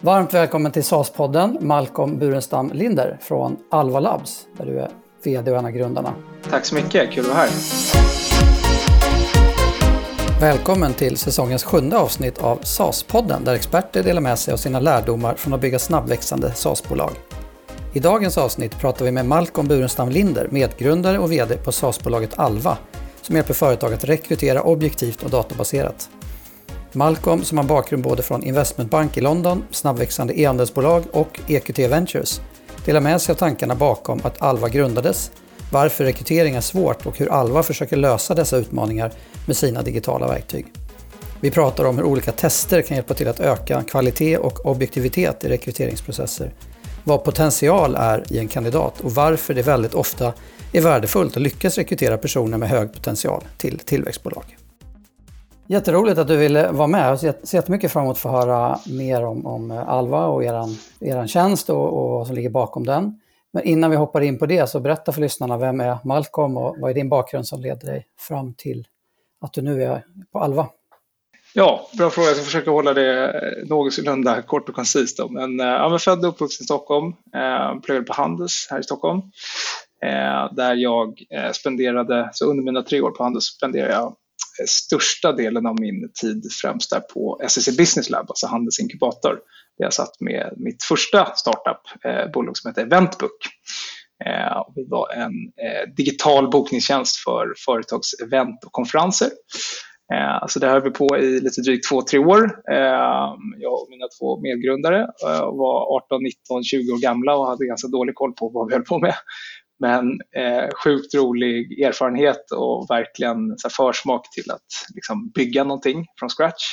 Varmt välkommen till SAS-podden, Malcolm Burenstam Linder från Alva Labs, där du är VD och en av grundarna. Tack så mycket, kul att vara här. Välkommen till säsongens sjunde avsnitt av SAS-podden, där experter delar med sig av sina lärdomar från att bygga snabbväxande SAS-bolag. I dagens avsnitt pratar vi med Malcolm Burenstam Linder, medgrundare och VD på SAS-bolaget Alva, som hjälper företag att rekrytera objektivt och databaserat. Malcolm, som har bakgrund både från investmentbank i London, snabbväxande e-handelsbolag och EQT Ventures, delar med sig av tankarna bakom att Alva grundades, varför rekrytering är svårt och hur Alva försöker lösa dessa utmaningar med sina digitala verktyg. Vi pratar om hur olika tester kan hjälpa till att öka kvalitet och objektivitet i rekryteringsprocesser, vad potential är i en kandidat och varför det väldigt ofta är värdefullt att lyckas rekrytera personer med hög potential till tillväxtbolag. Jätteroligt att du ville vara med. Jag ser jättemycket fram emot att få höra mer om, om eh, Alva och er eran tjänst och, och vad som ligger bakom den. Men innan vi hoppar in på det så berätta för lyssnarna, vem är Malcolm och vad är din bakgrund som leder dig fram till att du nu är på Alva? Ja, bra fråga. Jag ska försöka hålla det eh, någorlunda kort och koncist. Men eh, jag är född och uppvuxen i Stockholm, eh, pluggade på Handels här i Stockholm. Eh, där jag eh, spenderade, så under mina tre år på Handels spenderade jag största delen av min tid främst där på SEC Business Lab, alltså handelsinkubator. Där jag satt med mitt första startup-bolag eh, som heter Eventbook. Eh, vi var en eh, digital bokningstjänst för företagsevent och konferenser. Eh, så det höll vi på i lite drygt två, tre år. Eh, jag och mina två medgrundare eh, var 18, 19, 20 år gamla och hade ganska dålig koll på vad vi höll på med. Men eh, sjukt rolig erfarenhet och verkligen så här, försmak till att liksom, bygga någonting från scratch.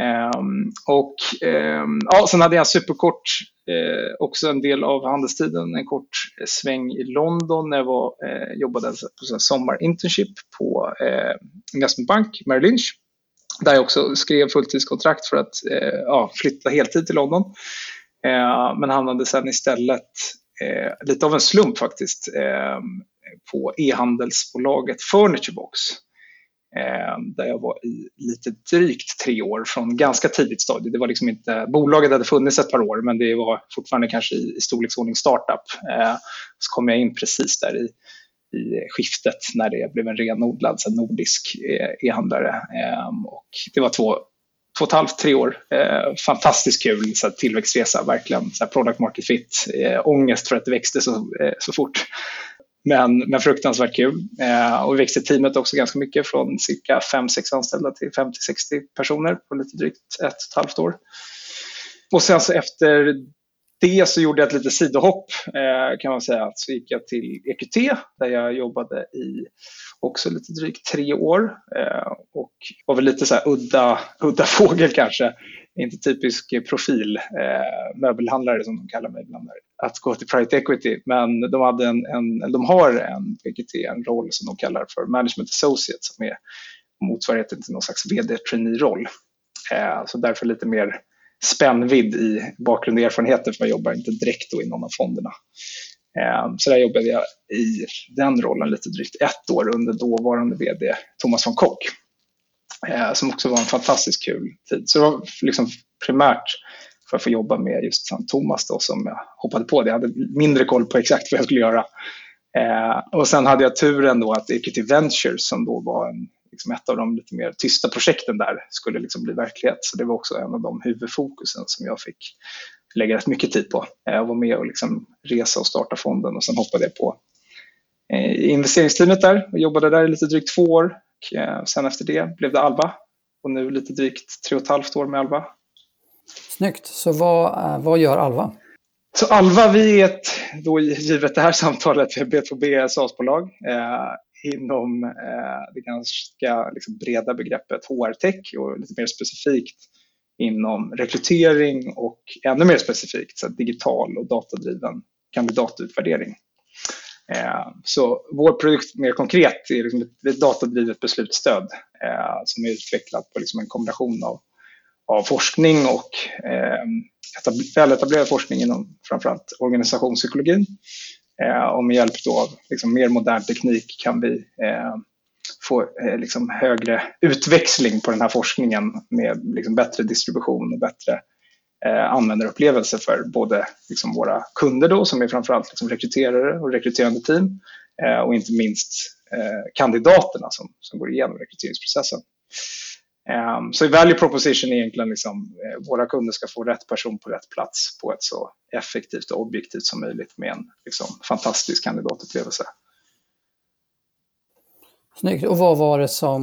Um, och um, ja, sen hade jag superkort, eh, också en del av handelstiden, en kort eh, sväng i London när jag var, eh, jobbade alltså på en sommarinternship på eh, investmentbank, Merrill Lynch. Där jag också skrev fulltidskontrakt för att eh, ja, flytta heltid till London. Eh, men hamnade sen istället eh, lite av en slump faktiskt, eh, på e-handelsbolaget Furniturebox. Eh, där jag var i lite drygt tre år från ganska tidigt stadie. Det var liksom inte, bolaget hade funnits ett par år men det var fortfarande kanske i, i storleksordning startup. Eh, så kom jag in precis där i, i skiftet när det blev en renodlad så nordisk eh, e-handlare. Eh, och det var två två och ett halvt, tre år. Eh, fantastiskt kul så här, tillväxtresa, verkligen. Så här, product market fit. Eh, ångest för att det växte så, eh, så fort. Men, men fruktansvärt kul. Eh, och vi växte teamet också ganska mycket från cirka 5-6 anställda till 50-60 personer på lite drygt ett och ett halvt år. Och sen så efter det så gjorde jag ett litet sidohopp eh, kan man säga. Så gick jag till EQT där jag jobbade i också lite drygt tre år eh, och var väl lite så här udda, udda fågel kanske. Inte typisk profil, eh, möbelhandlare som de kallar mig ibland, att gå till private equity. Men de, hade en, en, de har en EQT, en roll som de kallar för management associate som är motsvarigheten till någon slags vd-trainee-roll. Så därför lite mer spännvidd i bakgrund och erfarenheter för jag jobbar inte direkt då i någon av fonderna. Ehm, så där jobbade jag i den rollen lite drygt ett år under dåvarande vd Thomas von Kock. Eh, som också var en fantastiskt kul tid. Så det var liksom primärt för att få jobba med just Thomas då, som jag hoppade på det. Jag hade mindre koll på exakt vad jag skulle göra. Ehm, och sen hade jag turen då att Equity Ventures som då var en, liksom ett av de lite mer tysta projekten där skulle liksom bli verklighet. Så det var också en av de huvudfokusen som jag fick lägga rätt mycket tid på. Jag eh, var med och liksom resa och starta fonden och sen hoppade jag på eh, investeringsteamet där och jobbade där i lite drygt två år. Och eh, sen efter det blev det Alba och nu lite drygt tre och ett halvt år med Alva. Snyggt. Så vad, vad gör Alva? Så Alva, vi är ett, då givet det här samtalet, B2B SaaS-bolag eh, inom eh, det ganska liksom, breda begreppet HR-tech och lite mer specifikt inom rekrytering och ännu mer specifikt så digital och datadriven kandidatutvärdering. Eh, så vår produkt mer konkret är liksom ett datadrivet beslutsstöd eh, som är utvecklat på liksom en kombination av, av forskning och eh, väletablerad forskning inom framförallt organisationspsykologin. Eh, och med hjälp av liksom mer modern teknik kan vi eh, få eh, liksom högre utväxling på den här forskningen med liksom bättre distribution och bättre eh, användarupplevelse för både liksom, våra kunder då, som är framförallt liksom, rekryterare och rekryterande team eh, och inte minst eh, kandidaterna som, som går igenom rekryteringsprocessen. Um, så value proposition är egentligen liksom, eh, våra kunder ska få rätt person på rätt plats på ett så effektivt och objektivt som möjligt med en liksom, fantastisk kandidatupplevelse. Snyggt. Och vad var det som,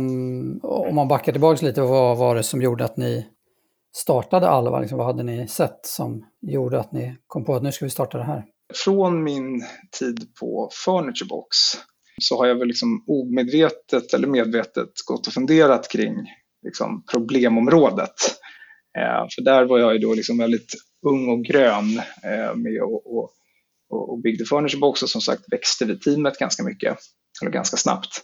om man backar tillbaka lite, vad var det som gjorde att ni startade Alva? Liksom, vad hade ni sett som gjorde att ni kom på att nu ska vi starta det här? Från min tid på Furniturebox så har jag väl liksom omedvetet eller medvetet gått och funderat kring liksom, problemområdet. Eh, för där var jag ju då liksom väldigt ung och grön eh, med och, och, och byggde Furniturebox och som sagt växte vi teamet ganska mycket, eller ganska snabbt.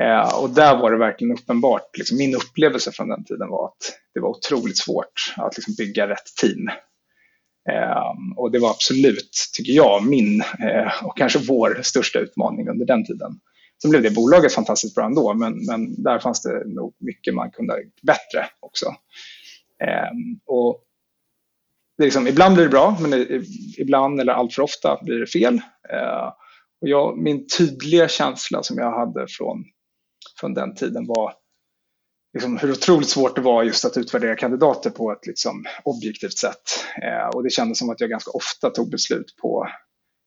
Eh, och där var det verkligen uppenbart, liksom min upplevelse från den tiden var att det var otroligt svårt att liksom bygga rätt team. Eh, och det var absolut, tycker jag, min eh, och kanske vår största utmaning under den tiden. Sen blev det bolaget fantastiskt bra ändå, men, men där fanns det nog mycket man kunde ha gjort bättre också. Eh, och det liksom, ibland blir det bra, men ibland eller allt för ofta blir det fel. Eh, och jag, min tydliga känsla som jag hade från, från den tiden var liksom hur otroligt svårt det var just att utvärdera kandidater på ett liksom objektivt sätt. Eh, och det kändes som att jag ganska ofta tog beslut på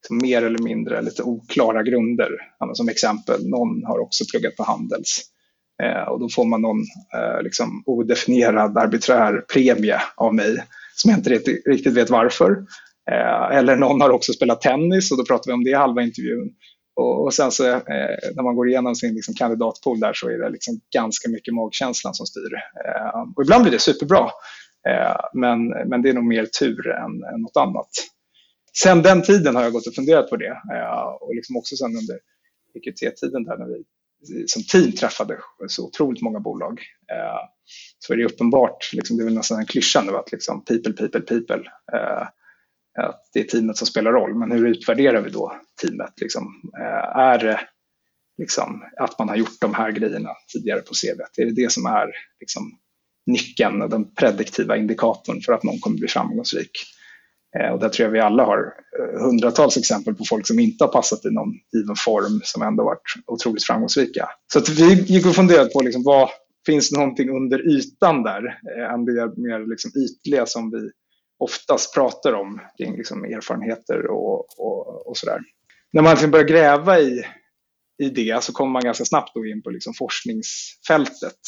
mer eller mindre lite oklara grunder. Som exempel, någon har också pluggat på Handels. Eh, och då får man någon eh, liksom odefinierad arbiträr premie av mig som jag inte riktigt vet varför. Eh, eller någon har också spelat tennis och då pratar vi om det i halva intervjun. Och, och sen så eh, när man går igenom sin liksom, kandidatpool där så är det liksom ganska mycket magkänslan som styr. Eh, och ibland blir det superbra. Eh, men, men det är nog mer tur än, än något annat. Sen den tiden har jag gått och funderat på det eh, och liksom också sen under EQT-tiden där när vi som team träffade så otroligt många bolag. Eh, så är det uppenbart, liksom, det är väl nästan en klyscha nu att liksom, people, people, people. Eh, att det är teamet som spelar roll. Men hur utvärderar vi då teamet? Liksom, är det liksom, att man har gjort de här grejerna tidigare på CV? Är det det som är liksom, nyckeln och den prediktiva indikatorn för att någon kommer bli framgångsrik? Eh, och där tror jag vi alla har eh, hundratals exempel på folk som inte har passat i någon given form som ändå varit otroligt framgångsrika. Så att vi gick och funderade på liksom, vad finns någonting under ytan där eh, än det mer liksom ytliga som vi oftast pratar om kring liksom erfarenheter och, och, och sådär. När man liksom börjar gräva i, i det så kommer man ganska snabbt då in på liksom forskningsfältet.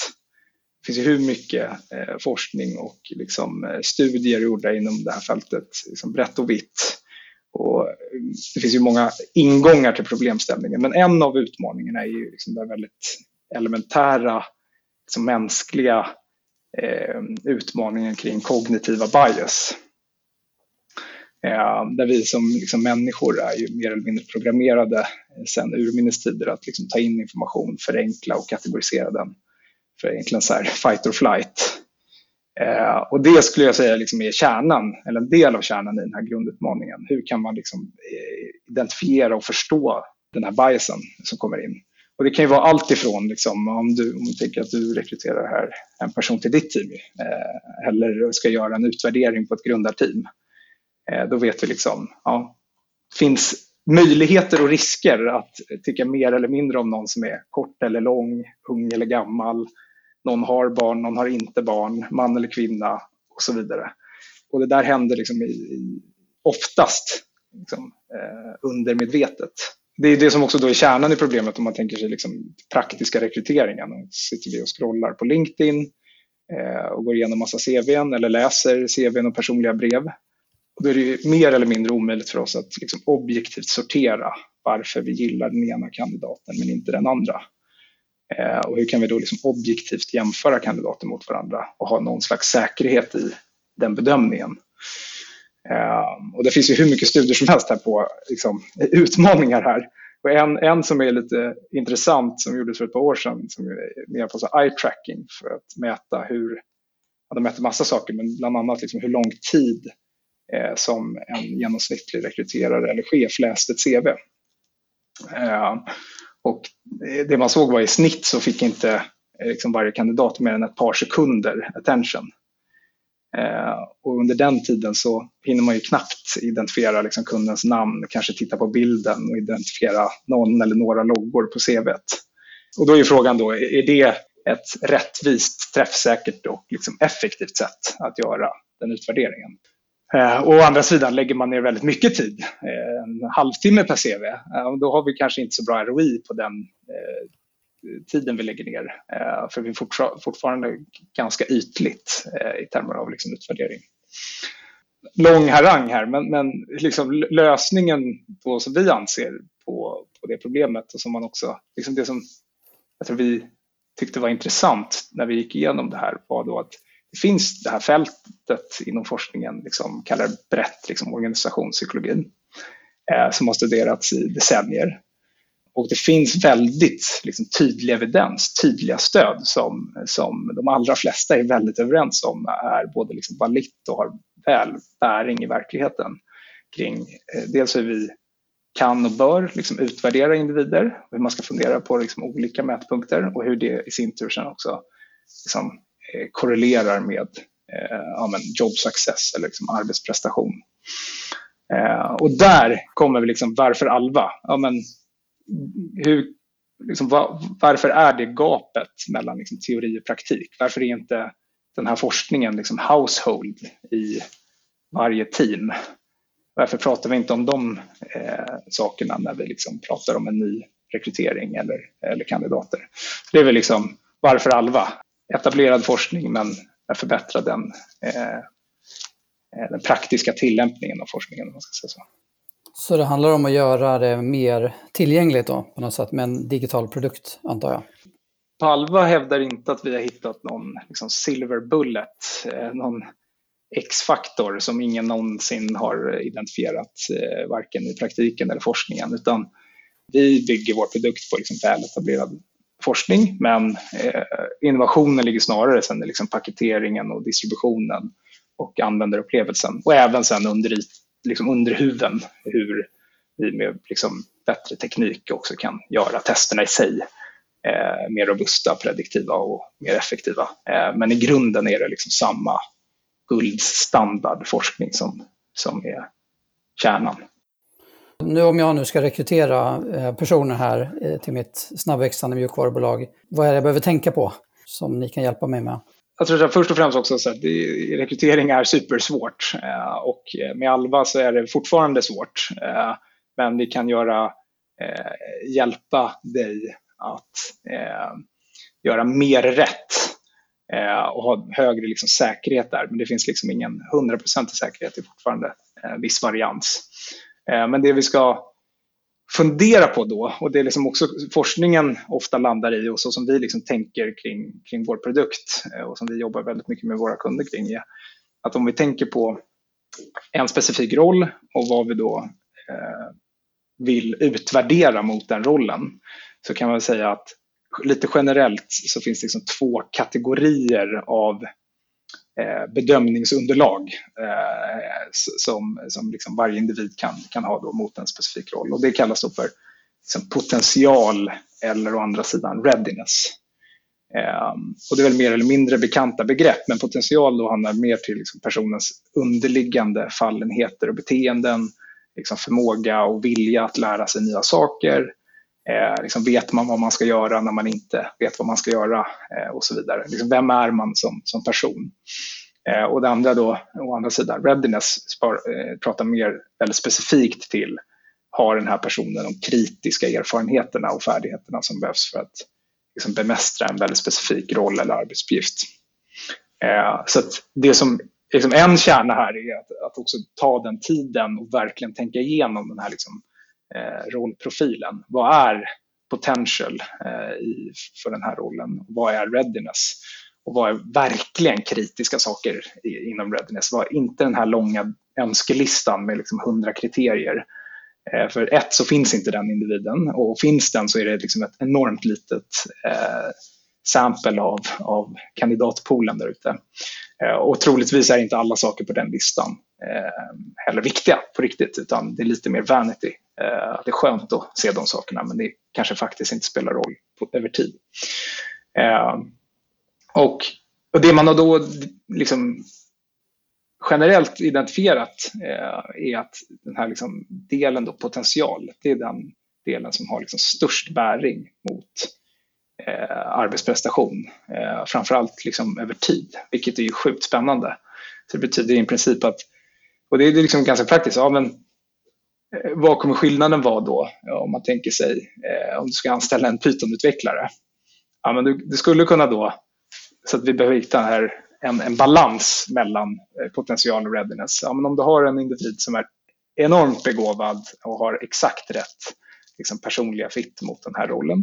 Det finns ju hur mycket eh, forskning och liksom, eh, studier gjorda inom det här fältet, liksom brett och vitt. Och mm, det finns ju många ingångar till problemställningen, men en av utmaningarna är ju liksom den väldigt elementära liksom mänskliga eh, utmaningen kring kognitiva bias. Eh, där vi som liksom, människor är ju mer eller mindre programmerade eh, urminnes tider att liksom, ta in information, förenkla och kategorisera den för egentligen så här, fight or flight. Eh, och det skulle jag säga liksom är kärnan, eller en del av kärnan i den här grundutmaningen. Hur kan man liksom, eh, identifiera och förstå den här biasen som kommer in? Och det kan ju vara allt ifrån liksom, om, du, om du tänker att du rekryterar här en person till ditt team eh, eller ska göra en utvärdering på ett grundarteam. Eh, då vet vi liksom, ja, finns möjligheter och risker att tycka mer eller mindre om någon som är kort eller lång, ung eller gammal, någon har barn, någon har inte barn, man eller kvinna och så vidare. Och det där händer liksom i, i, oftast liksom, eh, undermedvetet det är det som också då är kärnan i problemet om man tänker sig liksom praktiska rekryteringen. Sitter vi och scrollar på LinkedIn eh, och går igenom massa CVn eller läser CVn och personliga brev. Och då är det mer eller mindre omöjligt för oss att liksom objektivt sortera varför vi gillar den ena kandidaten men inte den andra. Eh, och hur kan vi då liksom objektivt jämföra kandidater mot varandra och ha någon slags säkerhet i den bedömningen. Eh, och det finns ju hur mycket studier som helst här på liksom, utmaningar här. Och en, en som är lite intressant som gjordes för ett par år sedan som är mer på eye tracking för att mäta hur, ja, de mäter massa saker men bland annat liksom hur lång tid eh, som en genomsnittlig rekryterare eller chef läste ett CV. Eh, och eh, det man såg var i snitt så fick inte eh, liksom varje kandidat mer än ett par sekunder attention. Eh, och under den tiden så hinner man ju knappt identifiera liksom kundens namn, kanske titta på bilden och identifiera någon eller några loggor på CVt. Och då är frågan då, är det ett rättvist, träffsäkert och liksom effektivt sätt att göra den utvärderingen? Eh, å andra sidan lägger man ner väldigt mycket tid, eh, en halvtimme per CV, eh, då har vi kanske inte så bra ROI på den eh, tiden vi lägger ner. Eh, för vi är fortfarande ganska ytligt eh, i termer av liksom utvärdering. Lång harang här, men, men liksom lösningen på, som vi anser på, på det problemet och som man också, liksom det som jag tror vi tyckte var intressant när vi gick igenom det här var då att finns det här fältet inom forskningen, liksom, kallar det brett liksom, organisationspsykologin, eh, som har studerats i decennier. Och det finns väldigt liksom, tydlig evidens, tydliga stöd som, som de allra flesta är väldigt överens om är både liksom valitt och har väl bäring i verkligheten kring eh, dels hur vi kan och bör liksom utvärdera individer, hur man ska fundera på liksom olika mätpunkter och hur det i sin tur sen också liksom, Eh, korrelerar med eh, ja, men job success eller liksom arbetsprestation. Eh, och där kommer vi liksom, varför Alva? Ja, men, hur, liksom, var, varför är det gapet mellan liksom, teori och praktik? Varför är inte den här forskningen liksom, household i varje team? Varför pratar vi inte om de eh, sakerna när vi liksom pratar om en ny rekrytering eller, eller kandidater? Det är väl liksom varför Alva? Etablerad forskning men förbättra den, eh, den praktiska tillämpningen av forskningen. Om man ska säga så. så det handlar om att göra det mer tillgängligt då, på något sätt, med en digital produkt, antar jag? Palva hävdar inte att vi har hittat någon liksom, silver bullet, eh, någon X-faktor som ingen någonsin har identifierat, eh, varken i praktiken eller forskningen, utan vi bygger vår produkt på liksom väletablerad forskning, men eh, innovationen ligger snarare sen i liksom paketeringen och distributionen och användarupplevelsen och även sen under, liksom under huven hur vi med liksom bättre teknik också kan göra testerna i sig eh, mer robusta, prediktiva och mer effektiva. Eh, men i grunden är det liksom samma guldstandardforskning som, som är kärnan. Nu om jag nu ska rekrytera eh, personer här eh, till mitt snabbväxande mjukvarubolag, vad är det jag behöver tänka på som ni kan hjälpa mig med? Jag tror att först och främst också att rekrytering är supersvårt eh, och med Alva så är det fortfarande svårt. Men vi kan göra, hjälpa dig att göra mer rätt och ha högre liksom, säkerhet där. Men det finns liksom ingen hundraprocentig säkerhet, det är fortfarande viss varians. Eh, men det vi ska fundera på då, och det är liksom också forskningen ofta landar i och så som vi liksom tänker kring, kring vår produkt eh, och som vi jobbar väldigt mycket med våra kunder kring, är att om vi tänker på en specifik roll och vad vi då eh, vill utvärdera mot den rollen så kan man säga att lite generellt så finns det liksom två kategorier av Eh, bedömningsunderlag eh, som, som liksom varje individ kan, kan ha då mot en specifik roll. Och det kallas då för liksom potential eller å andra sidan readiness. Ehm, och det är väl mer eller mindre bekanta begrepp, men potential då handlar mer till liksom personens underliggande fallenheter och beteenden, liksom förmåga och vilja att lära sig nya saker, Eh, liksom vet man vad man ska göra när man inte vet vad man ska göra eh, och så vidare. Liksom vem är man som, som person? Eh, och det andra då, å andra sidan, readiness spar, eh, pratar mer väldigt specifikt till har den här personen de kritiska erfarenheterna och färdigheterna som behövs för att liksom, bemästra en väldigt specifik roll eller arbetsuppgift. Eh, så det som liksom en kärna här är att, att också ta den tiden och verkligen tänka igenom den här liksom, Eh, rollprofilen. Vad är potential eh, i, för den här rollen? Vad är readiness? Och vad är verkligen kritiska saker i, inom readiness? Vad är inte den här långa önskelistan med liksom 100 kriterier? Eh, för ett så finns inte den individen och finns den så är det liksom ett enormt litet eh, sample av, av kandidatpoolen där ute. Eh, och troligtvis är inte alla saker på den listan Eh, heller viktiga på riktigt, utan det är lite mer vanity. Eh, det är skönt att se de sakerna, men det kanske faktiskt inte spelar roll på, över tid. Eh, och, och det man har då liksom generellt identifierat eh, är att den här liksom delen då, potential, det är den delen som har liksom störst bäring mot eh, arbetsprestation, eh, framförallt liksom över tid, vilket är ju sjukt spännande. Så det betyder i princip att, och det är liksom ganska praktiskt, ja, men, eh, vad kommer skillnaden vara då om man tänker sig eh, om du ska anställa en Python-utvecklare? Ja, men du, du, skulle kunna då, så att vi behöver hitta här en, en balans mellan eh, potential och readiness. Ja, men om du har en individ som är enormt begåvad och har exakt rätt liksom, personliga fit mot den här rollen,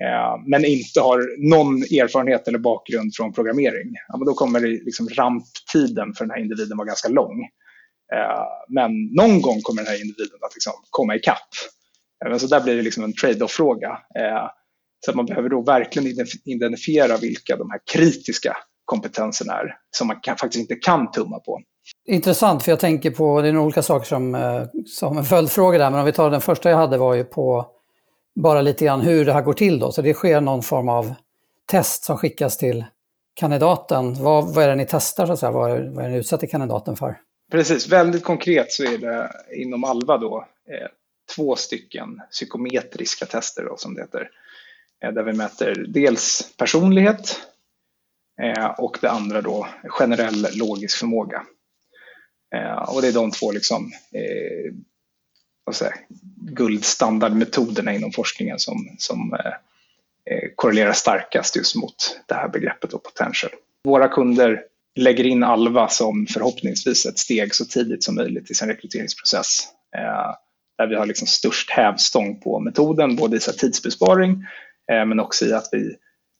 eh, men inte har någon erfarenhet eller bakgrund från programmering, ja, men då kommer liksom, ramptiden för den här individen vara ganska lång. Eh, men någon gång kommer den här individen att liksom, komma ikapp. Eh, så där blir det liksom en trade-off-fråga. Eh, så att man behöver då verkligen identifiera vilka de här kritiska kompetenserna är som man kan, faktiskt inte kan tumma på. Intressant, för jag tänker på, det är några olika saker som, eh, som en följdfråga där, men om vi tar den första jag hade var ju på bara lite grann hur det här går till då. Så det sker någon form av test som skickas till kandidaten. Vad, vad är det ni testar så att säga? Vad är, vad är ni utsätter kandidaten för? Precis, väldigt konkret så är det inom Alva då eh, två stycken psykometriska tester då, som det heter. Eh, där vi mäter dels personlighet Eh, och det andra då generell logisk förmåga. Eh, och det är de två liksom, eh, vad guldstandardmetoderna inom forskningen som, som eh, eh, korrelerar starkast just mot det här begreppet och potential. Våra kunder lägger in Alva som förhoppningsvis ett steg så tidigt som möjligt i sin rekryteringsprocess. Eh, där vi har liksom störst hävstång på metoden, både i tidsbesparing eh, men också i att vi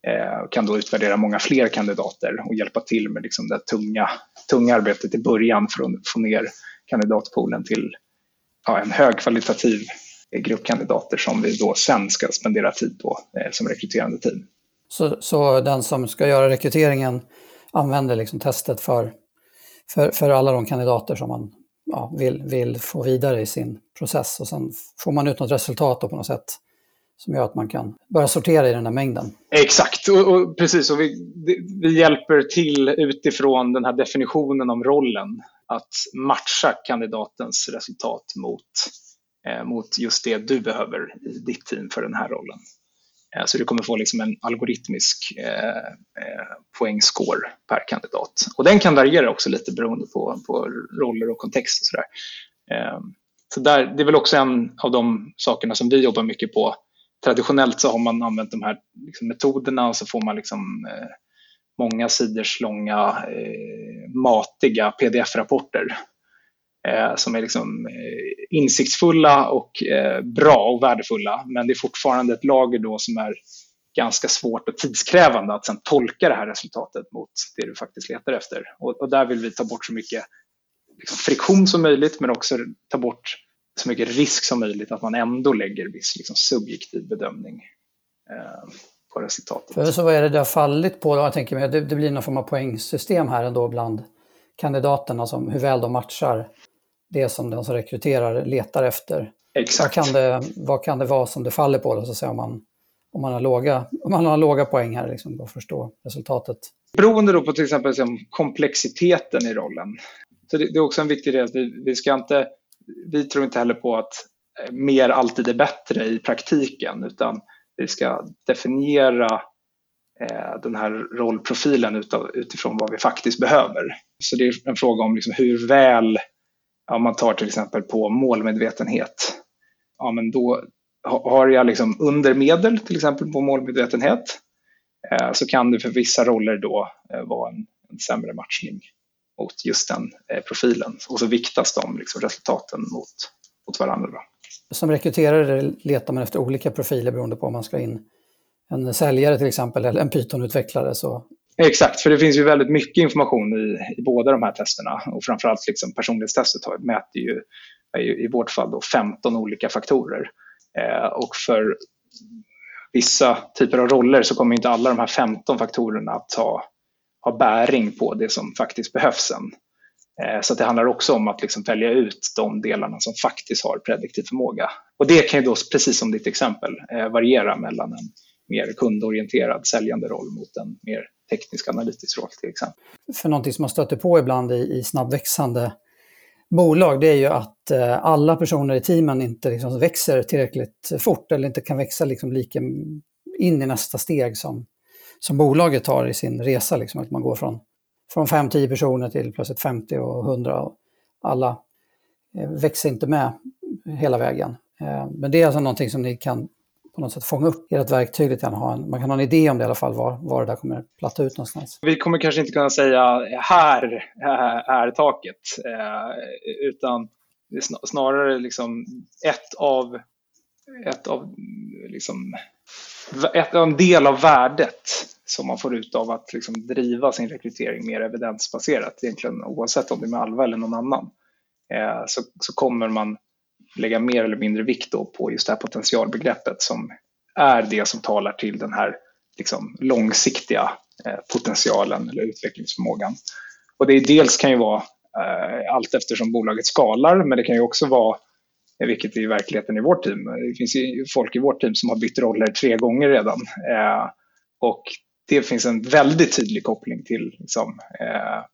Eh, kan då utvärdera många fler kandidater och hjälpa till med liksom det tunga, tunga arbetet i början för att få ner kandidatpoolen till ja, en högkvalitativ grupp kandidater som vi då sen ska spendera tid på eh, som rekryterande team. Så, så den som ska göra rekryteringen använder liksom testet för, för, för alla de kandidater som man ja, vill, vill få vidare i sin process och sen får man ut något resultat på något sätt som gör att man kan börja sortera i den här mängden. Exakt, och, och precis. Och vi, vi hjälper till utifrån den här definitionen om rollen att matcha kandidatens resultat mot, eh, mot just det du behöver i ditt team för den här rollen. Eh, så du kommer få liksom en algoritmisk eh, eh, poängscore per kandidat. Och den kan variera också lite beroende på, på roller och kontext och sådär. Så där, det är väl också en av de sakerna som vi jobbar mycket på traditionellt så har man använt de här liksom, metoderna och så får man liksom, eh, många sidors långa eh, matiga pdf-rapporter eh, som är liksom, insiktsfulla och eh, bra och värdefulla. Men det är fortfarande ett lager då som är ganska svårt och tidskrävande att sen tolka det här resultatet mot det du faktiskt letar efter. Och, och där vill vi ta bort så mycket liksom, friktion som möjligt men också ta bort så mycket risk som möjligt att man ändå lägger viss liksom, subjektiv bedömning eh, på resultatet. För så vad är det det har fallit på? Då? Jag tänker mig, det, det blir någon form av poängsystem här ändå bland kandidaterna, som hur väl de matchar det som den som rekryterar letar efter. Exakt. Vad kan det, vad kan det vara som det faller på då, så att säga, om, man, om, man har låga, om man har låga poäng här, liksom, att förstå resultatet? Beroende då på till exempel liksom, komplexiteten i rollen. Så det, det, är också en viktig del att vi, vi ska inte vi tror inte heller på att mer alltid är bättre i praktiken utan vi ska definiera eh, den här rollprofilen utav, utifrån vad vi faktiskt behöver. Så det är en fråga om liksom hur väl, om man tar till exempel på målmedvetenhet, ja men då har jag liksom under medel till exempel på målmedvetenhet eh, så kan det för vissa roller då eh, vara en, en sämre matchning mot just den eh, profilen. Och så viktas de liksom, resultaten mot, mot varandra. Som rekryterare letar man efter olika profiler beroende på om man ska in en säljare till exempel eller en Python-utvecklare. Så... Exakt, för det finns ju väldigt mycket information i, i båda de här testerna och framförallt liksom personlighetstestet mäter ju, i vårt fall då 15 olika faktorer. Eh, och för vissa typer av roller så kommer inte alla de här 15 faktorerna att ta ha bäring på det som faktiskt behövs sen. Eh, så det handlar också om att liksom välja ut de delarna som faktiskt har prediktiv förmåga. Och det kan ju då, precis som ditt exempel, eh, variera mellan en mer kundorienterad säljande roll mot en mer teknisk analytisk roll till exempel. För någonting som man stöter på ibland i, i snabbväxande bolag, det är ju att eh, alla personer i teamen inte liksom växer tillräckligt fort eller inte kan växa liksom lika in i nästa steg som, som bolaget tar i sin resa. Liksom, att man går från, från 5-10 personer till plötsligt 50 och 100. Och alla eh, växer inte med hela vägen. Eh, men det är alltså någonting som ni kan på något sätt fånga upp ert verktyg lite grann. Man kan ha en idé om det i alla fall, var, var det där kommer platta ut någonstans. Vi kommer kanske inte kunna säga här är taket, eh, utan snarare liksom ett av, ett av liksom, ett, en del av värdet som man får ut av att liksom driva sin rekrytering mer evidensbaserat, egentligen oavsett om det är med Alva eller någon annan, eh, så, så kommer man lägga mer eller mindre vikt på just det här potentialbegreppet som är det som talar till den här liksom, långsiktiga eh, potentialen eller utvecklingsförmågan. Och det är dels kan ju vara eh, allt eftersom bolaget skalar, men det kan ju också vara vilket är verkligheten i vårt team. Det finns ju folk i vårt team som har bytt roller tre gånger redan. Eh, och det finns en väldigt tydlig koppling till liksom, eh,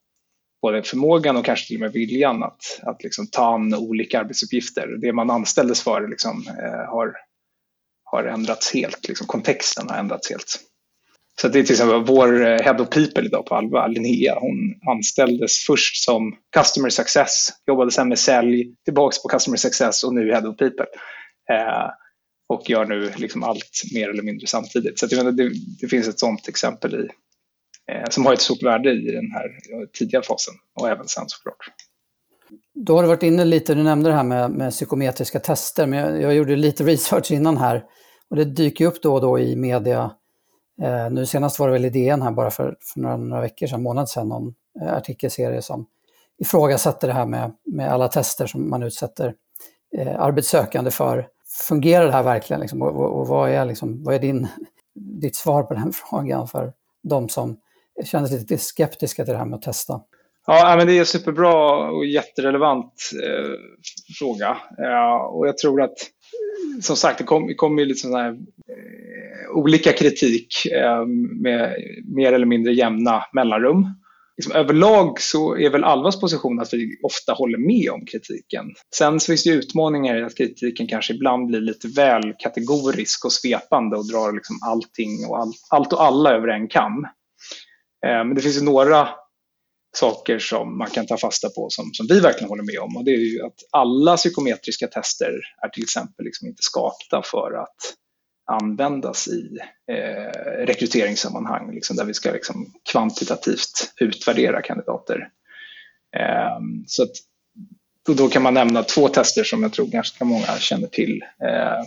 både förmågan och kanske till och med viljan att, att liksom ta an olika arbetsuppgifter. Det man anställdes för liksom, eh, har, har ändrats helt, liksom, kontexten har ändrats helt. Så det är till exempel vår eh, Head of People idag på Alva, Linnea, hon anställdes först som Customer Success, jobbade sen med sälj, tillbaks på Customer Success och nu Head of People. Eh, och gör nu liksom allt mer eller mindre samtidigt. Så det, det, det finns ett sådant exempel i, Eh, som har ett stort värde i den här eh, tidiga fasen och även sen såklart. Då har du varit inne lite, du nämnde det här med, med psykometriska tester, men jag, jag, gjorde lite research innan här och det dyker upp då och då i media. Eh, nu senast var det väl i DN här bara för, för några, några veckor sedan, månad sedan, någon eh, artikelserie som ifrågasätter det här med, med alla tester som man utsätter eh, arbetssökande för. Fungerar det här verkligen? Liksom? Och, och, och, vad är, liksom, vad är din, ditt svar på den frågan för de som kändes lite skeptiska till det här med att testa. Ja, men det är en superbra och jätterelevant eh, fråga. Eh, och jag tror att, som sagt, det kommer kom ju lite sådana här eh, olika kritik eh, med mer eller mindre jämna mellanrum. Liksom, överlag så är väl Alvas position att vi ofta håller med om kritiken. Sen så finns det utmaningar i att kritiken kanske ibland blir lite väl kategorisk och svepande och drar liksom allting och all, allt och alla över en kam. Eh, men det finns ju några saker som man kan ta fasta på som, som vi verkligen håller med om. Och det är ju att alla psykometriska tester är till exempel liksom inte skapta för att användas i eh, rekryteringssammanhang liksom, där vi ska liksom, kvantitativt utvärdera kandidater. Eh, så att, då, då, kan man nämna två tester som jag tror ganska många känner till. Eh,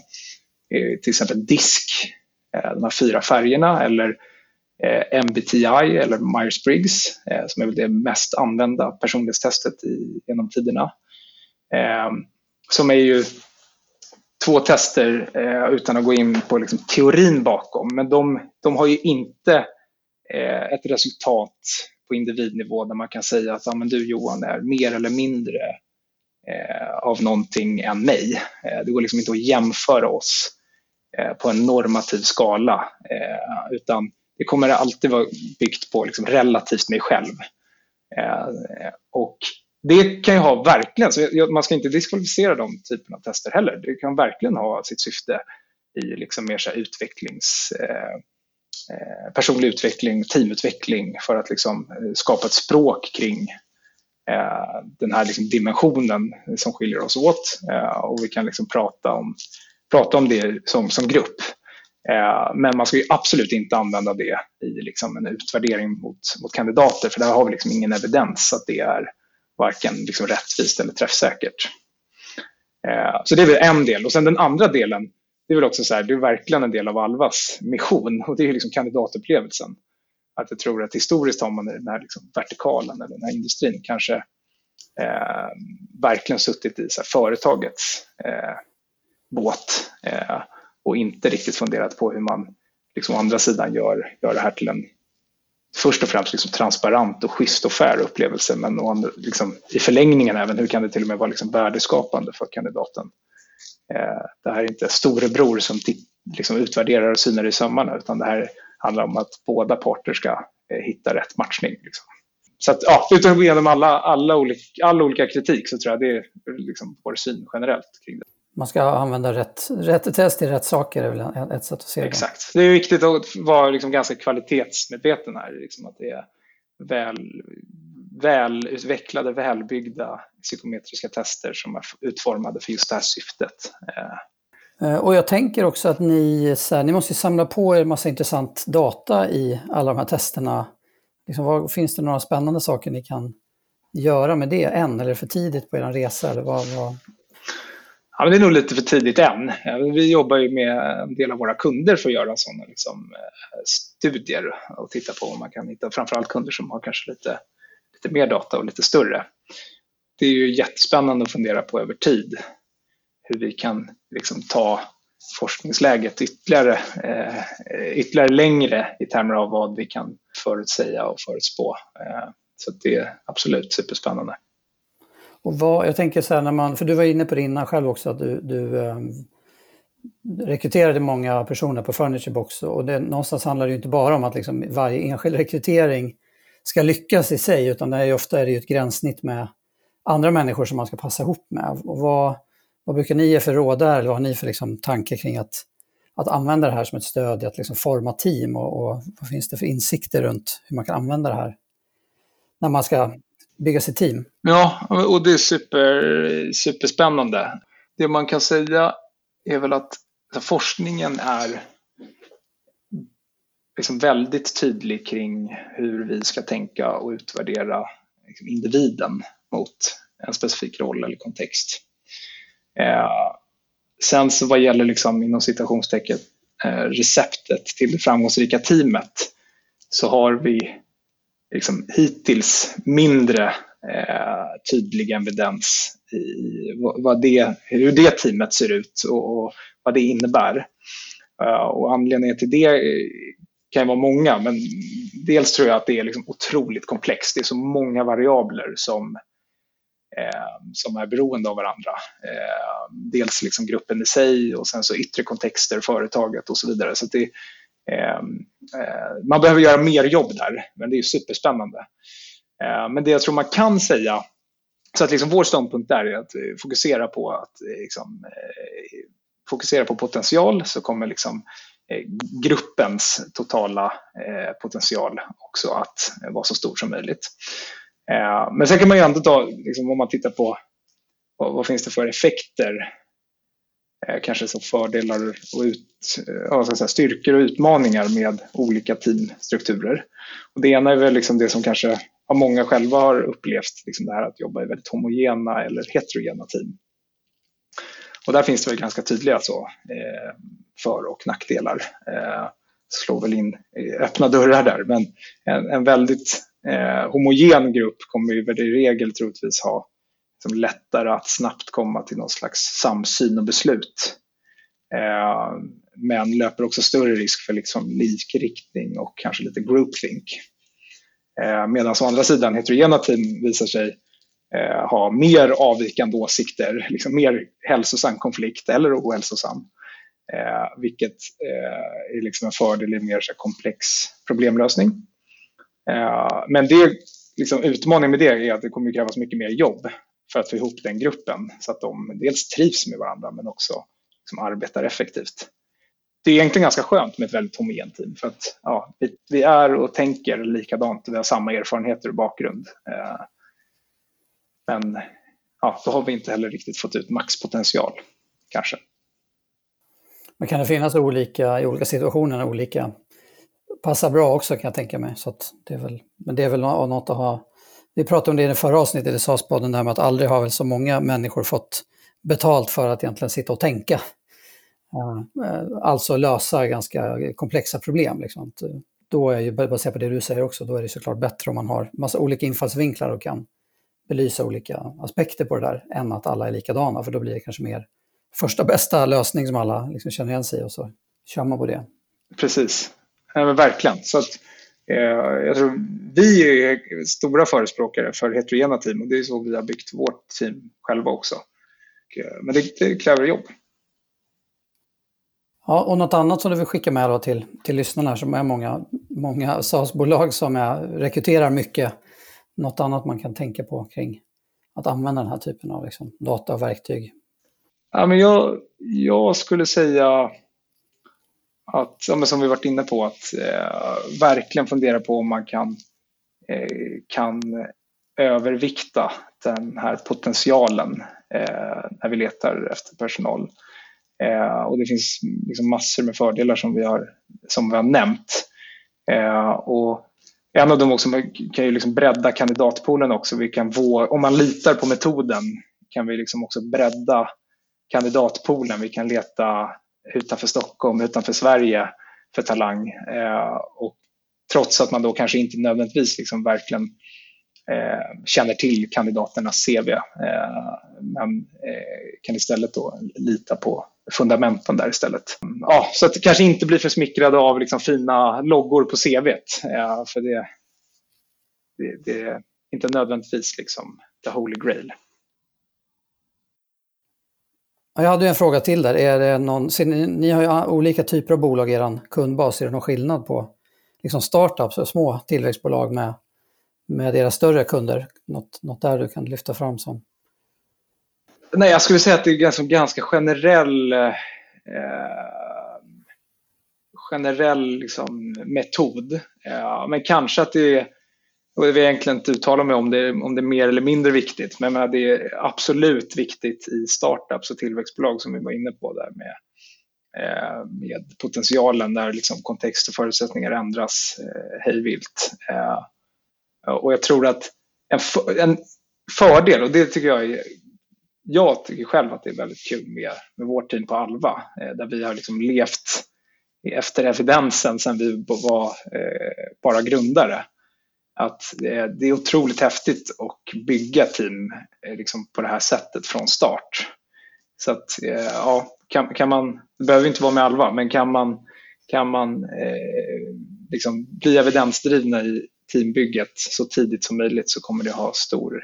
till exempel DISK, eh, de här fyra färgerna, eller Eh, MBTI eller Myers-Briggs eh, som är väl det mest använda personlighetstestet i, genom tiderna. Eh, som är ju två tester eh, utan att gå in på liksom, teorin bakom, men de, de har ju inte eh, ett resultat på individnivå där man kan säga att ah, men du Johan är mer eller mindre eh, av någonting än mig. Eh, det går liksom inte att jämföra oss på en normativ skala, utan det kommer alltid vara byggt på liksom relativt mig själv. Eh, och det kan ju ha verkligen, så man ska inte diskvalificera de typerna av tester heller. Det kan verkligen ha sitt syfte i liksom mer så utvecklings, eh, eh, personlig utveckling, teamutveckling för att liksom eh, skapa ett språk kring eh, den här liksom dimensionen som skiljer oss åt och vi kan liksom prata om, prata om det som, som grupp. Eh, men man ska ju absolut inte använda det i liksom en utvärdering mot, mot kandidater för där har vi liksom ingen evidens att det är varken liksom rättvist eller träffsäkert. Eh, så det är väl en del. Och sen den andra delen, det är väl också så här, det är verkligen en del av Alvas mission och det är liksom kandidatupplevelsen. Att jag tror att historiskt har man i den här liksom vertikalen eller den här industrin kanske eh, verkligen suttit i så företagets eh, båt. Eh, och inte riktigt funderat på hur man liksom, å andra sidan gör, gör det här till en först och främst liksom, transparent och schysst och fair upplevelse men andra, liksom, i förlängningen även hur kan det till och med vara liksom, värdeskapande för kandidaten. Eh, det här är inte storebror som liksom, utvärderar och synar i sömmarna utan det här handlar om att båda parter ska eh, hitta rätt matchning. Liksom. Så att, ja, utan att gå igenom alla, alla olika, all olika kritik så tror jag det är liksom vår syn generellt kring det. Man ska använda rätt, rätt test till rätt saker, är väl ett sätt att se det. Exakt. Det är viktigt att vara liksom ganska kvalitetsmedveten här. Liksom att det är väl, välutvecklade, välbyggda psykometriska tester som är utformade för just det här syftet. Eh, och jag tänker också att ni, så här, ni måste samla på er massa intressant data i alla de här testerna. Liksom, vad, finns det några spännande saker ni kan göra med det än? Eller är det för tidigt på er resa? Eller vad, vad... Ja, men det är nog lite för tidigt än. Vi jobbar ju med en del av våra kunder för att göra sådana liksom, eh, studier och titta på om man kan hitta framförallt kunder som har kanske lite, lite mer data och lite större. Det är ju jättespännande att fundera på över tid hur vi kan liksom, ta forskningsläget ytterligare, eh, ytterligare längre i termer av vad vi kan förutsäga och förutspå. Eh, så det är absolut superspännande. Och vad, jag tänker så här när man, för du var inne på det innan själv också, att du, du um, rekryterade många personer på Furniturebox och det, någonstans handlar det ju inte bara om att liksom varje enskild rekrytering ska lyckas i sig, utan det är ju ofta är det ju ett gränssnitt med andra människor som man ska passa ihop med. Och vad, vad brukar ni ge för råd där, eller vad har ni för liksom, tanke kring att, att använda det här som ett stöd i att liksom forma team och, och vad finns det för insikter runt hur man kan använda det här när man ska bygga sitt team? Ja, och det är super, superspännande. Det man kan säga är väl att forskningen är liksom väldigt tydlig kring hur vi ska tänka och utvärdera liksom, individen mot en specifik roll eller kontext. Eh, sen så vad gäller liksom, inom citationstecken eh, receptet till det framgångsrika teamet så har vi liksom, hittills mindre eh, tydlig evidens i vad det, hur det teamet ser ut och, och vad det innebär. Uh, och anledningen till det kan vara många, men dels tror jag att det är liksom otroligt komplext. Det är så många variabler som, eh, som är beroende av varandra. Eh, dels liksom gruppen i sig och sen så yttre kontexter, företaget och så vidare. Så det, Ehm, eh, man behöver göra mer jobb där, men det är superspännande. Eh, men det jag tror man kan säga, så att liksom vår ståndpunkt där är att eh, fokusera på att liksom, fokusera på potential så kommer liksom gruppens totala potential också att vara så stor som möjligt. Men sen kan man ju ändå ta, liksom, om man tittar på vad, vad finns det för effekter Eh, kanske så fördelar och ut, eh, ja, så säga, styrkor och utmaningar med olika teamstrukturer. Och det ena är väl liksom det som kanske ja, många själva har upplevt, liksom det här att jobba i väldigt homogena eller heterogena team. Och där finns det väl ganska tydliga så, eh, för och nackdelar. Eh, slår väl in eh, öppna dörrar där, men en, en väldigt eh, homogen grupp kommer ju i regel troligtvis ha liksom lättare att snabbt komma till någon slags samsyn och beslut. Eh, men löper också större risk för liksom likriktning och kanske lite groupthink. Eh, Medan å andra sidan heterogena team visar sig eh, ha mer avvikande åsikter, liksom mer hälsosam konflikt eller ohälsosam. Eh, vilket eh, är liksom en fördel i en mer komplex problemlösning. Eh, men det, liksom, utmaningen med det är att det kommer krävas mycket mer jobb för att få ihop den gruppen så att de dels trivs med varandra men också liksom arbetar effektivt. Det är egentligen ganska skönt med ett väldigt homogent team för att ja, vi, vi, är och tänker likadant och vi har samma erfarenheter och bakgrund. Eh, men ja, då har vi inte heller riktigt fått ut maxpotential kanske. Men kan det finnas olika, i olika situationer, olika passar bra också kan jag tänka mig. Så det är väl, men det är väl något att ha vi pratade om det i det förra avsnittet i SAS-podden, det här med att aldrig har väl så många människor fått betalt för att egentligen sitta och tänka. Eh, eh, alltså lösa ganska komplexa problem. Liksom. Eh, då är ju, baserat på det du säger också, då är det såklart bättre om man har massa olika infallsvinklar och kan belysa olika aspekter på det där, än att alla är likadana, för då blir det kanske mer första bästa lösning som alla liksom känner igen sig i och så kör man på det. Precis, ja, verkligen. Så att, jag tror vi är stora förespråkare för heterogena team och det är så vi har byggt vårt team själva också. Eh, men det, det kräver jobb. Ja, och något annat som du vill skicka med då till, till lyssnarna som är många, många SaaS-bolag som är, rekryterar mycket. Något annat man kan tänka på kring att använda den här typen av liksom, data och verktyg? Ja, men jag, jag skulle säga att, ja, som vi varit inne på, att eh, verkligen fundera på om man kan, eh, kan övervikta den här potentialen eh, när vi letar efter personal. Eh, och det finns liksom massor med fördelar som vi har, som vi har nämnt. Eh, och en av dem också kan ju liksom bredda kandidatpoolen också. Vi kan vå, om man litar på metoden kan vi liksom också bredda kandidatpoolen. Vi kan leta utanför Stockholm, utanför Sverige för talang. Eh, och trots att man då kanske inte nödvändigtvis liksom verkligen eh, känner till kandidaternas CV. Eh, men eh, kan istället då lita på fundamenten där istället. Ja, så att det kanske inte blir för smickrade av liksom fina loggor på CVt. Eh, för det, det, det, är inte nödvändigtvis liksom the holy grail. Jag hade en fråga till där. Är det någon, ni, ni, har ju olika typer av bolag i er kundbas. Är det någon skillnad på liksom startups och små tillväxtbolag med, med era större kunder? Något, något där du kan lyfta fram som Nej, jag skulle säga att det är ganska, ganska generell eh, generell liksom, metod. Eh, men kanske att det är, och det vill jag egentligen inte uttala mig om det, om det är mer eller mindre viktigt, men det är absolut viktigt i startups och tillväxtbolag som vi var inne på där med, eh, med potentialen där liksom kontext och förutsättningar ändras eh, hejvilt. Eh, och jag tror att en, en fördel, och det tycker jag är jag tycker själv att det är väldigt kul med, med vårt team på Alva, eh, där vi har liksom levt efter evidensen sen vi var eh, bara grundare. Att eh, det är otroligt häftigt att bygga team eh, liksom på det här sättet från start. Så att, eh, ja, kan, kan man, det behöver inte vara med Alva, men kan man, kan man eh, liksom bli evidensdrivna i teambygget så tidigt som möjligt så kommer det ha stor,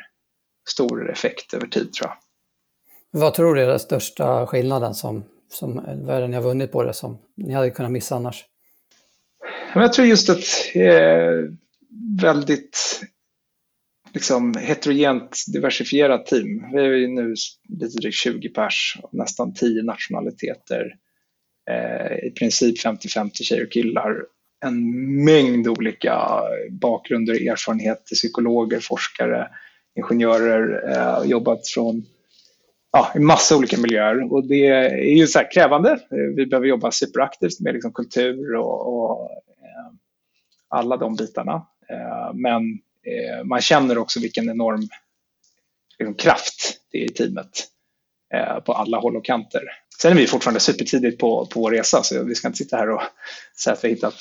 stor effekt över tid tror jag. Vad tror du är den största skillnaden som, som vad är det ni har vunnit på det som ni hade kunnat missa annars? Jag tror just att eh, väldigt liksom, heterogent diversifierat team. Vi är ju nu lite drygt 20 pers, nästan 10 nationaliteter. Eh, I princip 50-50 tjejer och killar. En mängd olika bakgrunder, erfarenheter, psykologer, forskare, ingenjörer, eh, jobbat från ja, i massa olika miljöer. Och det är ju så krävande. Vi behöver jobba superaktivt med liksom kultur och, och eh, alla de bitarna. Eh, men eh, man känner också vilken enorm liksom, kraft det är i teamet eh, på alla håll och kanter. Sen är vi fortfarande supertidigt på, på vår resa så vi ska inte sitta här och säga att vi har hittat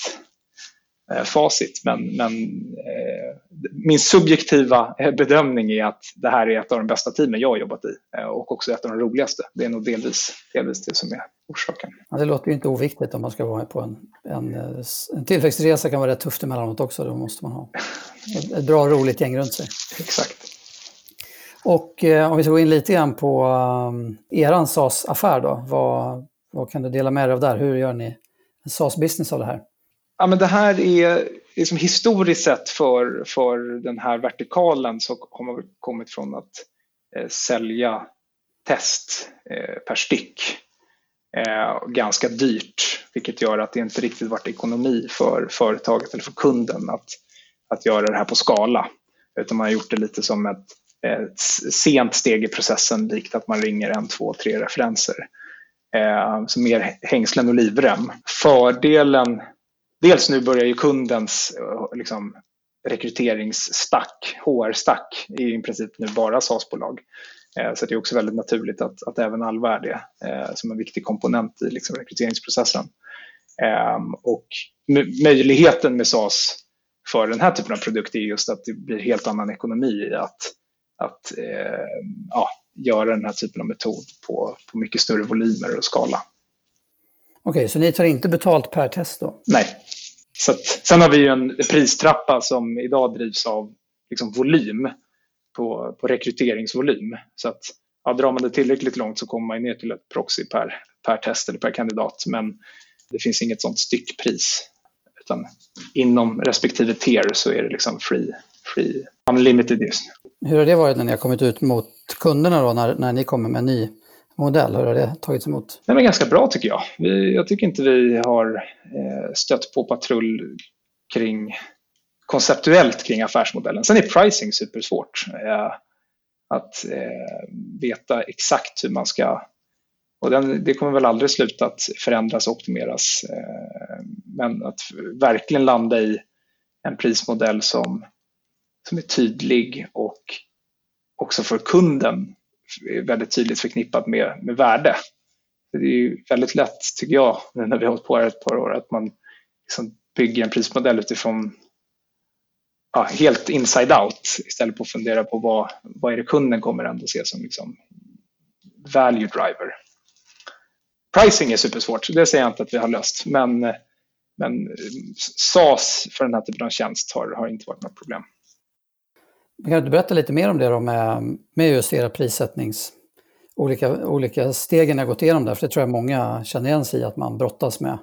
Eh, facit. Men, men eh, min subjektiva bedömning är att det här är ett av de bästa teamen jag har jobbat i och också ett av de roligaste. Det är nog delvis, delvis det som är orsaken. Ja, det låter ju inte oviktigt om man ska vara med på en, en, en tillväxtresa kan vara rätt tufft emellanåt också. Då måste man ha ett, bra roligt gäng runt sig. Exakt. Och eh, om vi ska gå in lite grann på um, eran SAS-affär då. Vad, vad kan du dela med dig av där? Hur gör ni en SAS-business av det här? Ja, men det här är liksom historiskt sett för, för den här vertikalen så har man kommit från att eh, sälja test eh, per styck. Eh, ganska dyrt, vilket gör att det inte riktigt varit ekonomi för företaget eller för kunden att, att göra det här på skala. Utan man har gjort det lite som ett, ett sent steg i processen, likt att man ringer en, två, tre referenser. Eh, så mer hängslen och livrem. Fördelen dels nu börjar ju kundens eh, liksom, rekryteringsstack, HR-stack, är i princip nu bara SAS-bolag. Eh, så det är också väldigt naturligt att, att även Alva är det eh, som en viktig komponent i liksom, rekryteringsprocessen. Ehm, och möjligheten med SAS för den här typen av produkt är just att det blir helt annan ekonomi i att, att ja, göra den här typen av metod på, på mycket större volymer och skala. Okej, så ni tar inte betalt per test då? Nej. Så att, sen har vi ju en pristrappa som idag drivs av liksom volym på, på rekryteringsvolym. Så att ja, drar man det tillräckligt långt så kommer man ner till ett proxy per, per test eller per kandidat. Men det finns inget sånt styckpris. Utan inom respektive tier så är det liksom free, free unlimited use. Hur har det varit när ni har kommit ut mot kunderna då, när, när ni kommer med en ny modell? Hur har det tagits emot? Det är ganska bra tycker jag. Vi, jag tycker inte vi har eh, stött på patrull kring konceptuellt kring affärsmodellen. Sen är pricing supersvårt. Eh, att eh, veta exakt hur man ska... Och den, det kommer väl aldrig sluta att förändras och optimeras. Eh, men att verkligen landa i en prismodell som, som är tydlig och också för kunden väldigt tydligt förknippat med, med värde. Det är ju väldigt lätt, tycker jag, nu när vi har hållit på här ett par år, att man liksom bygger en prismodell utifrån ja, helt inside out istället för att fundera på vad, vad är det kunden kommer ändå se som liksom value driver. Pricing är supersvårt, det säger jag inte att vi har löst, men, men SAS för den här typen av tjänst har, har inte varit något problem. Kan du berätta lite mer om det då med, med just era prissättnings... Olika, olika stegen jag gått igenom där, för det tror jag många känner igen sig i att man brottas med.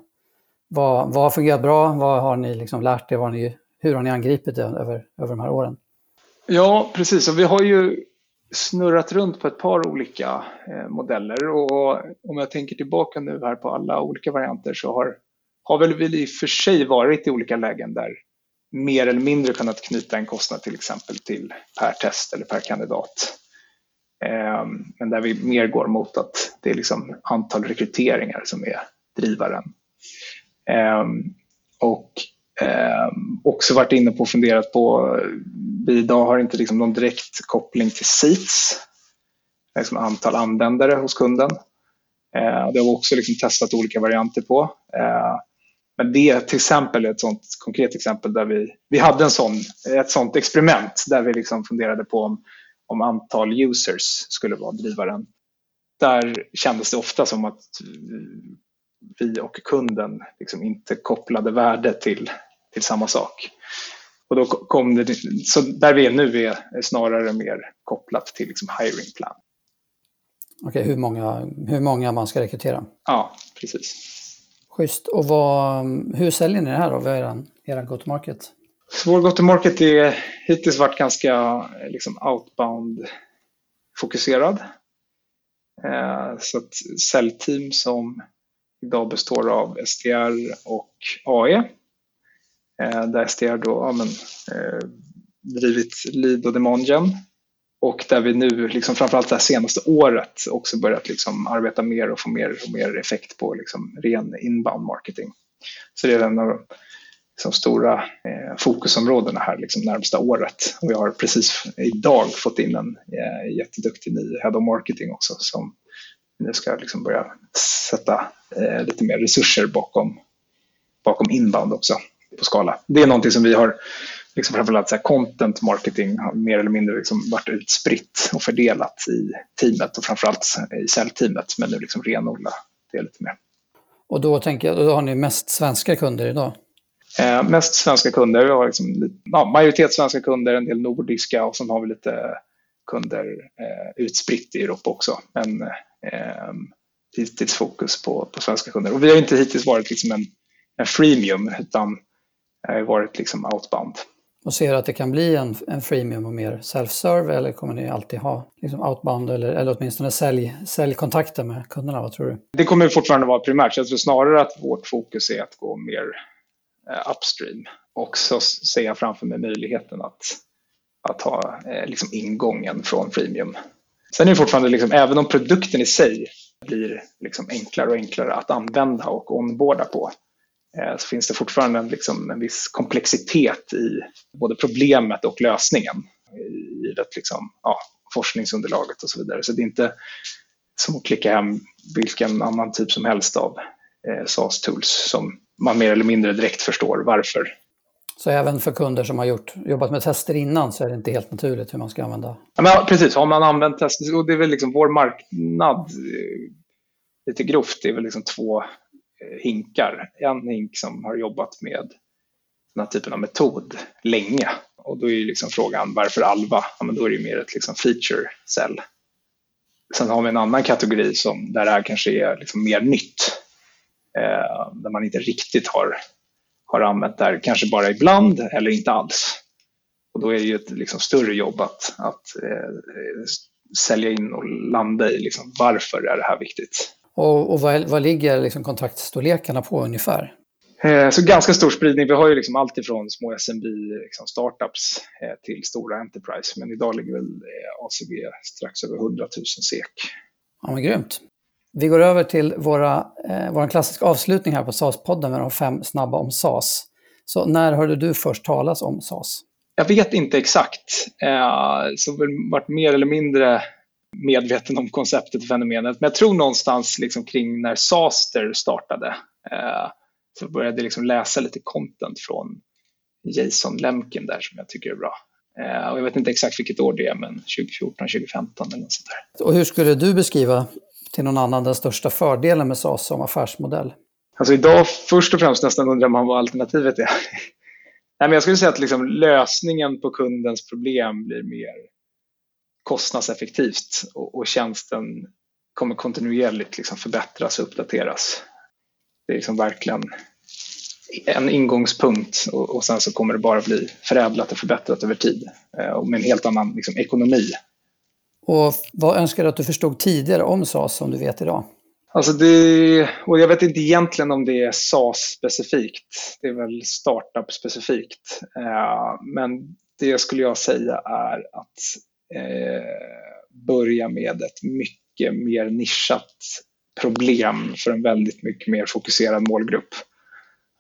Vad, vad har fungerat bra? Vad har ni liksom lärt er? Vad har ni hur har ni angripit det över, över de här åren? Ja, precis. Och vi har ju snurrat runt på ett par olika eh, modeller och om jag tänker tillbaka nu här på alla olika varianter så har, har väl vi i och för sig varit i olika lägen där mer eller mindre kunnat knyta en kostnad till exempel till per test eller per kandidat. Eh, men där vi mer går mot att det är liksom antal rekryteringar som är drivaren. Eh, och Eh, också varit inne på och funderat på, vi idag har inte liksom någon direkt koppling till seats, liksom antal användare hos kunden. Eh, det har vi också liksom testat olika varianter på. Eh, men det till exempel är ett sånt konkret exempel där vi, vi hade en sån, ett sånt experiment där vi liksom funderade på om, om antal users skulle vara drivaren. Där kändes det ofta som att vi och kunden liksom inte kopplade värde till, till samma sak. Och då kom det, så där vi är nu är snarare mer kopplat till liksom hiring plan. Okej, hur många, hur många man ska rekrytera? Ja, precis. Schysst. Och vad, hur säljer ni det här då? Vad är er go-to-market? vår go-to-market är hittills varit ganska liksom outbound-fokuserad. Eh, så ett säljteam som idag består av SDR och AE Eh, där SDR då ja, men, eh, drivit lead och demongen och där vi nu, liksom framförallt det senaste året, också börjat liksom arbeta mer och få mer och mer effekt på liksom ren inbound marketing. Så det är en av de liksom stora eh, fokusområdena här liksom närmsta året. Och vi har precis idag fått in en eh, jätteduktig ny head of marketing också som nu ska liksom börja sätta eh, lite mer resurser bakom, bakom inbound också på skala. Det är någonting som vi har, liksom framförallt så här, content marketing har mer eller mindre liksom varit utspritt och fördelat i teamet och framförallt i säljteamet, men nu liksom renodla det lite mer. Och då tänker jag, då har ni mest svenska kunder idag? Eh, mest svenska kunder. Vi har liksom, ja, majoritet svenska kunder, en del nordiska och sen har vi lite kunder eh, utspritt i Europa också. Men eh, hittills fokus på, på svenska kunder. Och vi har inte hittills varit liksom en, en freemium utan har varit liksom outbound. Och ser du att det kan bli en, en freemium och mer self-serve eller kommer ni alltid ha liksom outbound eller, eller åtminstone sälj, säljkontakter med kunderna? Vad tror du? Det kommer fortfarande vara primärt. Jag tror snarare att vårt fokus är att gå mer eh, upstream. Och så ser jag framför mig möjligheten att, att ha eh, liksom ingången från freemium. Sen är det fortfarande, liksom, även om produkten i sig blir liksom enklare och enklare att använda och onboarda på, så finns det fortfarande en, liksom, en viss komplexitet i både problemet och lösningen. I det, liksom, ja, forskningsunderlaget och så vidare. Så det är inte som att klicka hem vilken annan typ som helst av eh, SAS-tools som man mer eller mindre direkt förstår varför. Så även för kunder som har gjort, jobbat med tester innan så är det inte helt naturligt hur man ska använda? Ja, men, precis, har man använt tester, och det är väl liksom vår marknad, eh, lite grovt, det är väl liksom två hinkar. En hink som har jobbat med den här typen av metod länge. Och då är ju liksom frågan varför Alva? Ja, men då är det ju mer ett liksom feature cell. sen har vi en annan kategori som, där det här kanske är liksom mer nytt. Eh, där man inte riktigt har, har använt det här, kanske bara ibland eller inte alls. Och då är det ju ett liksom, större jobb att, att eh, sälja in och landa i liksom, varför är det här viktigt. Och, och vad, vad ligger liksom kontraktstorlekarna på ungefär? Eh, så ganska stor spridning. Vi har ju liksom allt ifrån små SMB liksom startups eh, till stora Enterprise. Men idag ligger väl eh, ACB strax över 100 000 SEK. Ja, men grymt. Vi går över till våra, eh, vår klassiska avslutning här på SAS-podden med de fem snabba om SAS. Så när hörde du först talas om SAS? Jag vet inte exakt. Eh, så väl varit mer eller mindre medveten om konceptet och fenomenet. Men jag tror någonstans liksom kring när Saster startade eh, så började jag liksom läsa lite content från Jason Lemkin där som jag tycker är bra. Eh, och jag vet inte exakt vilket år det är, men 2014, 2015 eller något sånt där. Och hur skulle du beskriva till någon annan den största fördelen med SAS som affärsmodell? Alltså idag först och främst nästan undrar man vad alternativet är. Nej, men jag skulle säga att liksom lösningen på kundens problem blir mer kostnadseffektivt och, och tjänsten kommer kontinuerligt liksom förbättras och uppdateras. Det är liksom verkligen en ingångspunkt och, och sen så kommer det bara bli förädlat och förbättrat över tid eh, och med en helt annan liksom, ekonomi. Och vad önskar du att du förstod tidigare om SAS som du vet idag? Alltså det, och jag vet inte egentligen om det är SAS-specifikt. Det är väl startup-specifikt. Eh, men det skulle jag säga är att Eh, börja med ett mycket mer nischat problem för en väldigt mycket mer fokuserad målgrupp.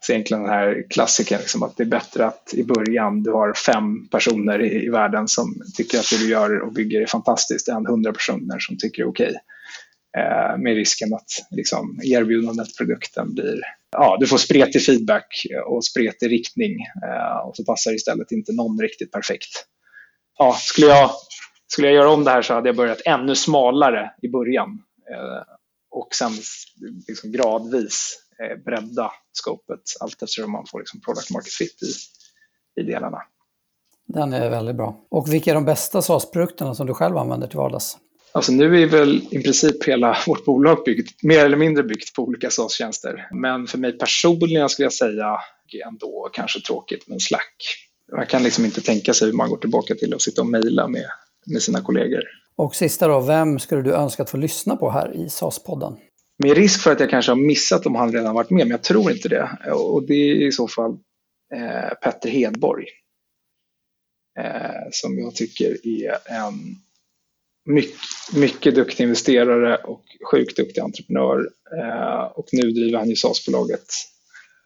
Så egentligen den här klassikern, liksom, att det är bättre att i början du har fem personer i, i världen som tycker att det du gör och bygger är fantastiskt än hundra personer som tycker det är okej. Eh, med risken att liksom, erbjudandet, produkten blir... Ja, du får spretig feedback och spretig riktning eh, och så passar istället inte någon riktigt perfekt. Ja, skulle, jag, skulle jag göra om det här så hade jag börjat ännu smalare i början eh, och sen liksom gradvis eh, bredda scopet allt eftersom man får liksom product market fit i, i delarna. Den är väldigt bra. Och vilka är de bästa SaaS-produkterna som du själv använder till vardags? Alltså nu är väl i princip hela vårt bolag byggt, mer eller mindre byggt på olika SaaS-tjänster. Men för mig personligen skulle jag säga ändå kanske tråkigt med Slack. Man kan liksom inte tänka sig hur man går tillbaka till att sitta och mejla med, med sina kollegor. Och sista då, vem skulle du önska att få lyssna på här i SAS-podden? Med risk för att jag kanske har missat om han redan varit med, men jag tror inte det. Och det är i så fall eh, Petter Hedborg. Eh, som jag tycker är en mycket, mycket duktig investerare och sjukt duktig entreprenör. Eh, och nu driver han ju SAS-bolaget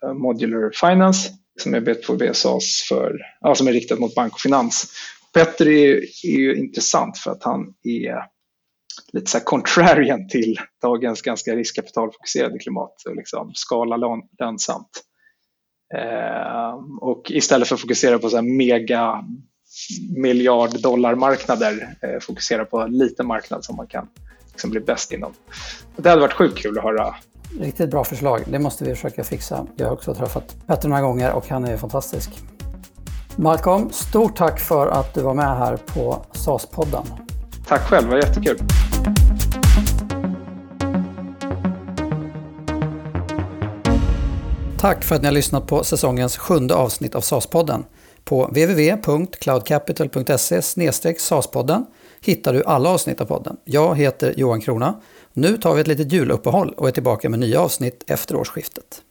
eh, Modular Finance som är B2B SAS för, ja, som är riktat mot bank och finans. Petter är, är ju intressant för att han är lite så här contrarian till dagens ganska riskkapitalfokuserade klimat och liksom skala lönsamt. Eh, och istället för att fokusera på så här mega miljard dollarmarknader eh, fokusera på en liten marknad som man kan liksom bli bäst inom. Det hade varit sjukt kul att höra. Riktigt bra förslag. Det måste vi försöka fixa. Jag har också träffat Petter några gånger och han är fantastisk. Malcolm, stort tack för att du var med här på SAS-podden. Tack själv, det var jättekul. Tack för att ni har lyssnat på säsongens sjunde avsnitt av SAS-podden. På www.cloudcapital.se SAS-podden hittar du alla avsnitt av podden. Jag heter Johan Krona. Nu tar vi ett litet juluppehåll och är tillbaka med nya avsnitt efter årsskiftet.